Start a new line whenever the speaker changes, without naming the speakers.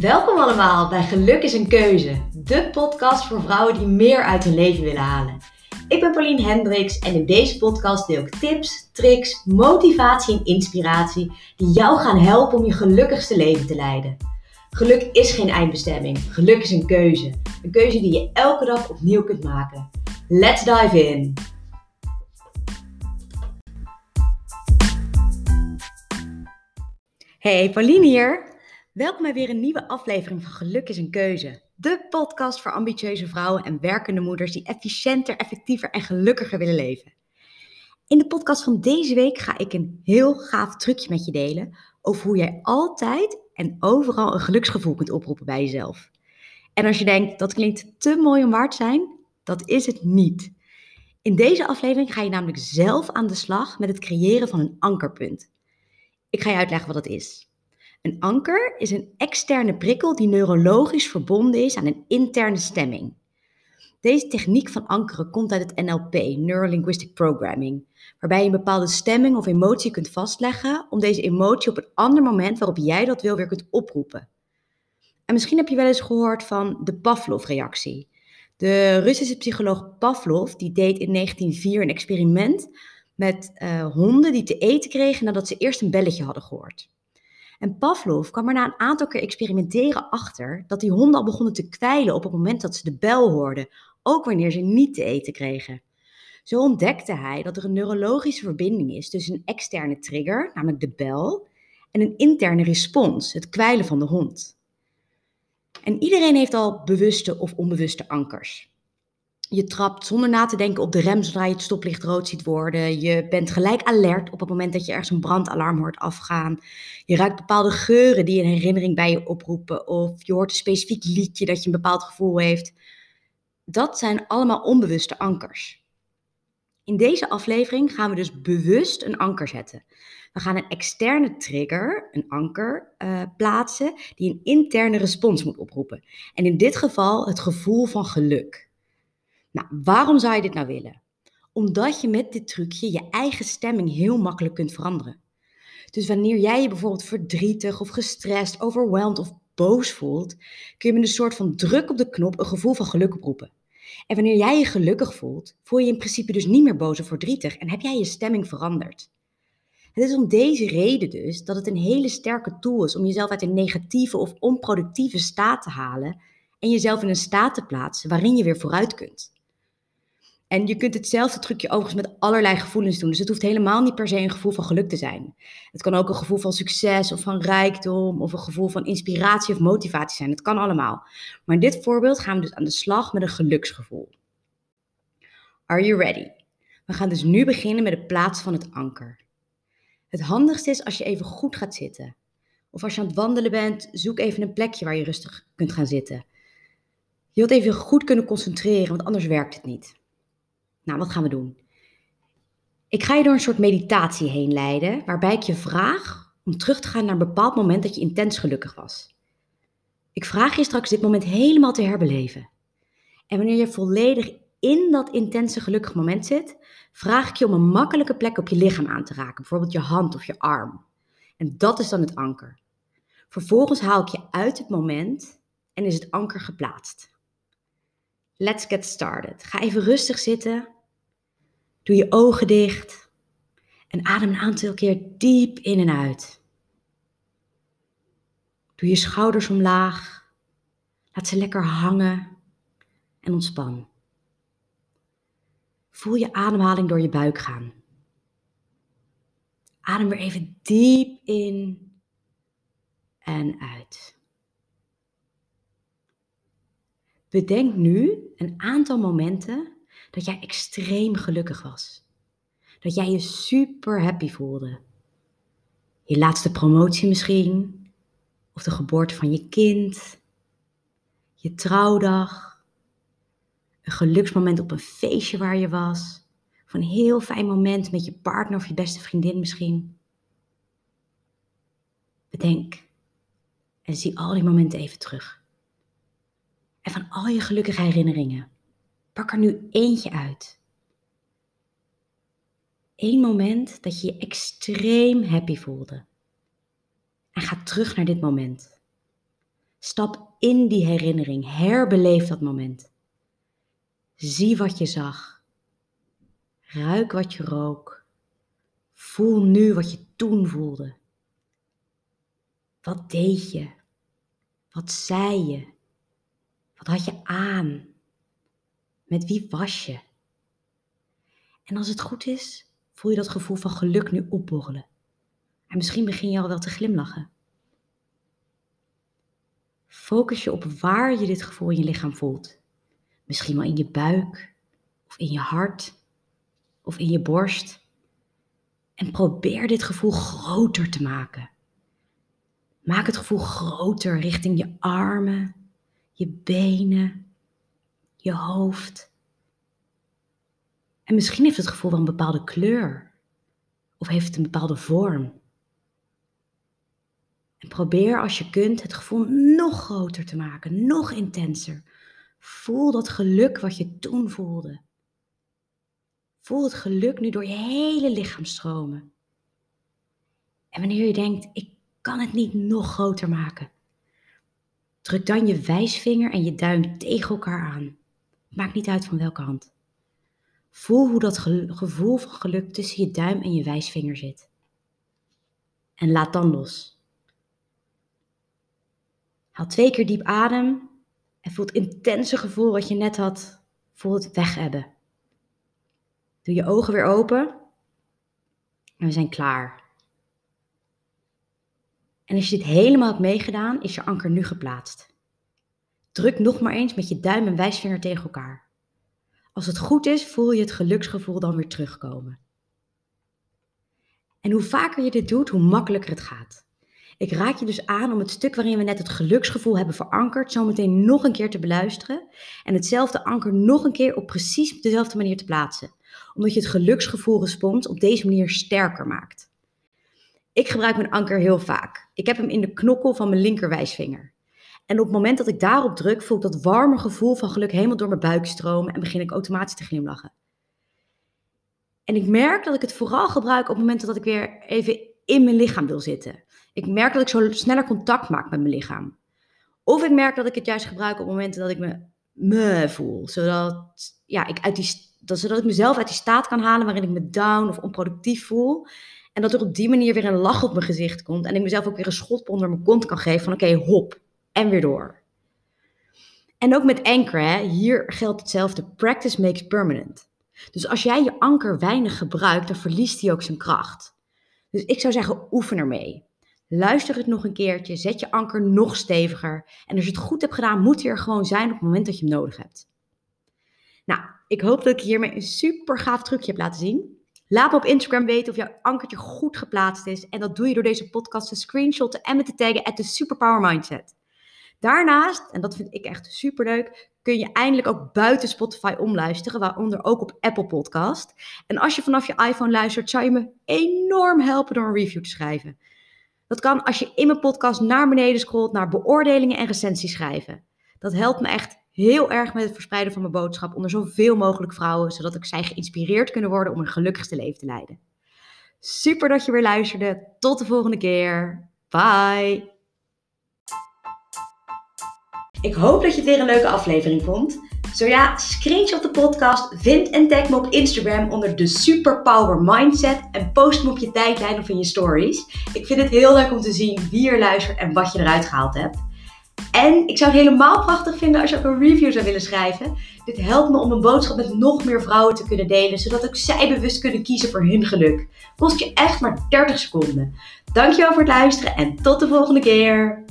Welkom allemaal bij Geluk is een Keuze, de podcast voor vrouwen die meer uit hun leven willen halen. Ik ben Pauline Hendricks en in deze podcast deel ik tips, tricks, motivatie en inspiratie die jou gaan helpen om je gelukkigste leven te leiden. Geluk is geen eindbestemming, geluk is een keuze. Een keuze die je elke dag opnieuw kunt maken. Let's dive in! Hey, Pauline hier. Welkom bij weer een nieuwe aflevering van Geluk is een Keuze. De podcast voor ambitieuze vrouwen en werkende moeders die efficiënter, effectiever en gelukkiger willen leven. In de podcast van deze week ga ik een heel gaaf trucje met je delen over hoe jij altijd en overal een geluksgevoel kunt oproepen bij jezelf. En als je denkt dat klinkt te mooi om waar te zijn, dat is het niet. In deze aflevering ga je namelijk zelf aan de slag met het creëren van een ankerpunt. Ik ga je uitleggen wat dat is. Een anker is een externe prikkel die neurologisch verbonden is aan een interne stemming. Deze techniek van ankeren komt uit het NLP, Neurolinguistic Programming, waarbij je een bepaalde stemming of emotie kunt vastleggen om deze emotie op een ander moment waarop jij dat wil weer kunt oproepen. En misschien heb je wel eens gehoord van de Pavlov-reactie. De Russische psycholoog Pavlov die deed in 1904 een experiment met uh, honden die te eten kregen nadat ze eerst een belletje hadden gehoord. En Pavlov kwam er na een aantal keer experimenteren achter dat die honden al begonnen te kwijlen op het moment dat ze de bel hoorden, ook wanneer ze niet te eten kregen. Zo ontdekte hij dat er een neurologische verbinding is tussen een externe trigger, namelijk de bel, en een interne respons, het kwijlen van de hond. En iedereen heeft al bewuste of onbewuste ankers. Je trapt zonder na te denken op de rem zodra je het stoplicht rood ziet worden. Je bent gelijk alert op het moment dat je ergens een brandalarm hoort afgaan. Je ruikt bepaalde geuren die een herinnering bij je oproepen. Of je hoort een specifiek liedje dat je een bepaald gevoel heeft. Dat zijn allemaal onbewuste ankers. In deze aflevering gaan we dus bewust een anker zetten. We gaan een externe trigger, een anker, uh, plaatsen die een interne respons moet oproepen. En in dit geval het gevoel van geluk. Nou, waarom zou je dit nou willen? Omdat je met dit trucje je eigen stemming heel makkelijk kunt veranderen. Dus wanneer jij je bijvoorbeeld verdrietig of gestrest, overweldigd of boos voelt, kun je met een soort van druk op de knop een gevoel van geluk oproepen. En wanneer jij je gelukkig voelt, voel je in principe dus niet meer boos of verdrietig en heb jij je stemming veranderd. Het is om deze reden dus dat het een hele sterke tool is om jezelf uit een negatieve of onproductieve staat te halen en jezelf in een staat te plaatsen waarin je weer vooruit kunt. En je kunt hetzelfde trucje overigens met allerlei gevoelens doen. Dus het hoeft helemaal niet per se een gevoel van geluk te zijn. Het kan ook een gevoel van succes of van rijkdom of een gevoel van inspiratie of motivatie zijn. Het kan allemaal. Maar in dit voorbeeld gaan we dus aan de slag met een geluksgevoel. Are you ready? We gaan dus nu beginnen met het plaatsen van het anker. Het handigste is als je even goed gaat zitten. Of als je aan het wandelen bent, zoek even een plekje waar je rustig kunt gaan zitten. Je wilt even goed kunnen concentreren, want anders werkt het niet. Nou, wat gaan we doen? Ik ga je door een soort meditatie heen leiden, waarbij ik je vraag om terug te gaan naar een bepaald moment dat je intens gelukkig was. Ik vraag je straks dit moment helemaal te herbeleven. En wanneer je volledig in dat intense gelukkig moment zit, vraag ik je om een makkelijke plek op je lichaam aan te raken, bijvoorbeeld je hand of je arm. En dat is dan het anker. Vervolgens haal ik je uit het moment en is het anker geplaatst. Let's get started. Ga even rustig zitten. Doe je ogen dicht. En adem een aantal keer diep in en uit. Doe je schouders omlaag. Laat ze lekker hangen. En ontspan. Voel je ademhaling door je buik gaan. Adem weer even diep in en uit. Bedenk nu een aantal momenten dat jij extreem gelukkig was. Dat jij je super happy voelde. Je laatste promotie misschien, of de geboorte van je kind, je trouwdag, een geluksmoment op een feestje waar je was, of een heel fijn moment met je partner of je beste vriendin misschien. Bedenk en zie al die momenten even terug. En van al je gelukkige herinneringen, pak er nu eentje uit. Eén moment dat je je extreem happy voelde. En ga terug naar dit moment. Stap in die herinnering, herbeleef dat moment. Zie wat je zag. Ruik wat je rook. Voel nu wat je toen voelde. Wat deed je? Wat zei je? Wat had je aan? Met wie was je? En als het goed is, voel je dat gevoel van geluk nu opborrelen. En misschien begin je al wel te glimlachen. Focus je op waar je dit gevoel in je lichaam voelt. Misschien wel in je buik, of in je hart, of in je borst. En probeer dit gevoel groter te maken. Maak het gevoel groter richting je armen, je benen, je hoofd. En misschien heeft het gevoel wel een bepaalde kleur. Of heeft het een bepaalde vorm. En probeer als je kunt het gevoel nog groter te maken, nog intenser. Voel dat geluk wat je toen voelde. Voel het geluk nu door je hele lichaam stromen. En wanneer je denkt, ik kan het niet nog groter maken, druk dan je wijsvinger en je duim tegen elkaar aan. Maakt niet uit van welke hand. Voel hoe dat gevoel van geluk tussen je duim en je wijsvinger zit. En laat dan los. Haal twee keer diep adem en voel het intense gevoel wat je net had. Voel het weg hebben. Doe je ogen weer open. En we zijn klaar. En als je dit helemaal hebt meegedaan, is je anker nu geplaatst. Druk nog maar eens met je duim en wijsvinger tegen elkaar. Als het goed is, voel je het geluksgevoel dan weer terugkomen. En hoe vaker je dit doet, hoe makkelijker het gaat. Ik raak je dus aan om het stuk waarin we net het geluksgevoel hebben verankerd, zometeen nog een keer te beluisteren en hetzelfde anker nog een keer op precies dezelfde manier te plaatsen, omdat je het geluksgevoelrespons op deze manier sterker maakt. Ik gebruik mijn anker heel vaak. Ik heb hem in de knokkel van mijn linkerwijsvinger. En op het moment dat ik daarop druk, voel ik dat warme gevoel van geluk helemaal door mijn buik stromen en begin ik automatisch te glimlachen. En ik merk dat ik het vooral gebruik op momenten dat ik weer even in mijn lichaam wil zitten. Ik merk dat ik zo sneller contact maak met mijn lichaam. Of ik merk dat ik het juist gebruik op momenten dat ik me me voel. Zodat, ja, ik uit die, dat, zodat ik mezelf uit die staat kan halen waarin ik me down of onproductief voel. En dat er op die manier weer een lach op mijn gezicht komt. En ik mezelf ook weer een schot onder mijn kont kan geven van oké, hop. En weer door. En ook met anker, hè, hier geldt hetzelfde. Practice makes permanent. Dus als jij je anker weinig gebruikt, dan verliest hij ook zijn kracht. Dus ik zou zeggen, oefen ermee. Luister het nog een keertje, zet je anker nog steviger. En als je het goed hebt gedaan, moet hij er gewoon zijn op het moment dat je hem nodig hebt. Nou, ik hoop dat ik hiermee een super gaaf trucje heb laten zien. Laat me op Instagram weten of jouw ankertje goed geplaatst is. En dat doe je door deze podcast te screenshotten en me te taggen at the Superpower Mindset. Daarnaast, en dat vind ik echt super leuk, kun je eindelijk ook buiten Spotify omluisteren, waaronder ook op Apple Podcast. En als je vanaf je iPhone luistert, zou je me enorm helpen door een review te schrijven. Dat kan als je in mijn podcast naar beneden scrolt naar beoordelingen en recensies schrijven. Dat helpt me echt heel erg met het verspreiden van mijn boodschap onder zoveel mogelijk vrouwen, zodat ik zij geïnspireerd kunnen worden om een gelukkigste leven te leiden. Super dat je weer luisterde. Tot de volgende keer. Bye. Ik hoop dat je het weer een leuke aflevering vond. Zo ja, screenshot de podcast, vind en tag me op Instagram onder de Superpower Mindset en post me op je tijdlijn of in je stories. Ik vind het heel leuk om te zien wie er luistert en wat je eruit gehaald hebt. En ik zou het helemaal prachtig vinden als je ook een review zou willen schrijven. Dit helpt me om een boodschap met nog meer vrouwen te kunnen delen, zodat ook zij bewust kunnen kiezen voor hun geluk. Kost je echt maar 30 seconden. Dankjewel voor het luisteren en tot de volgende keer.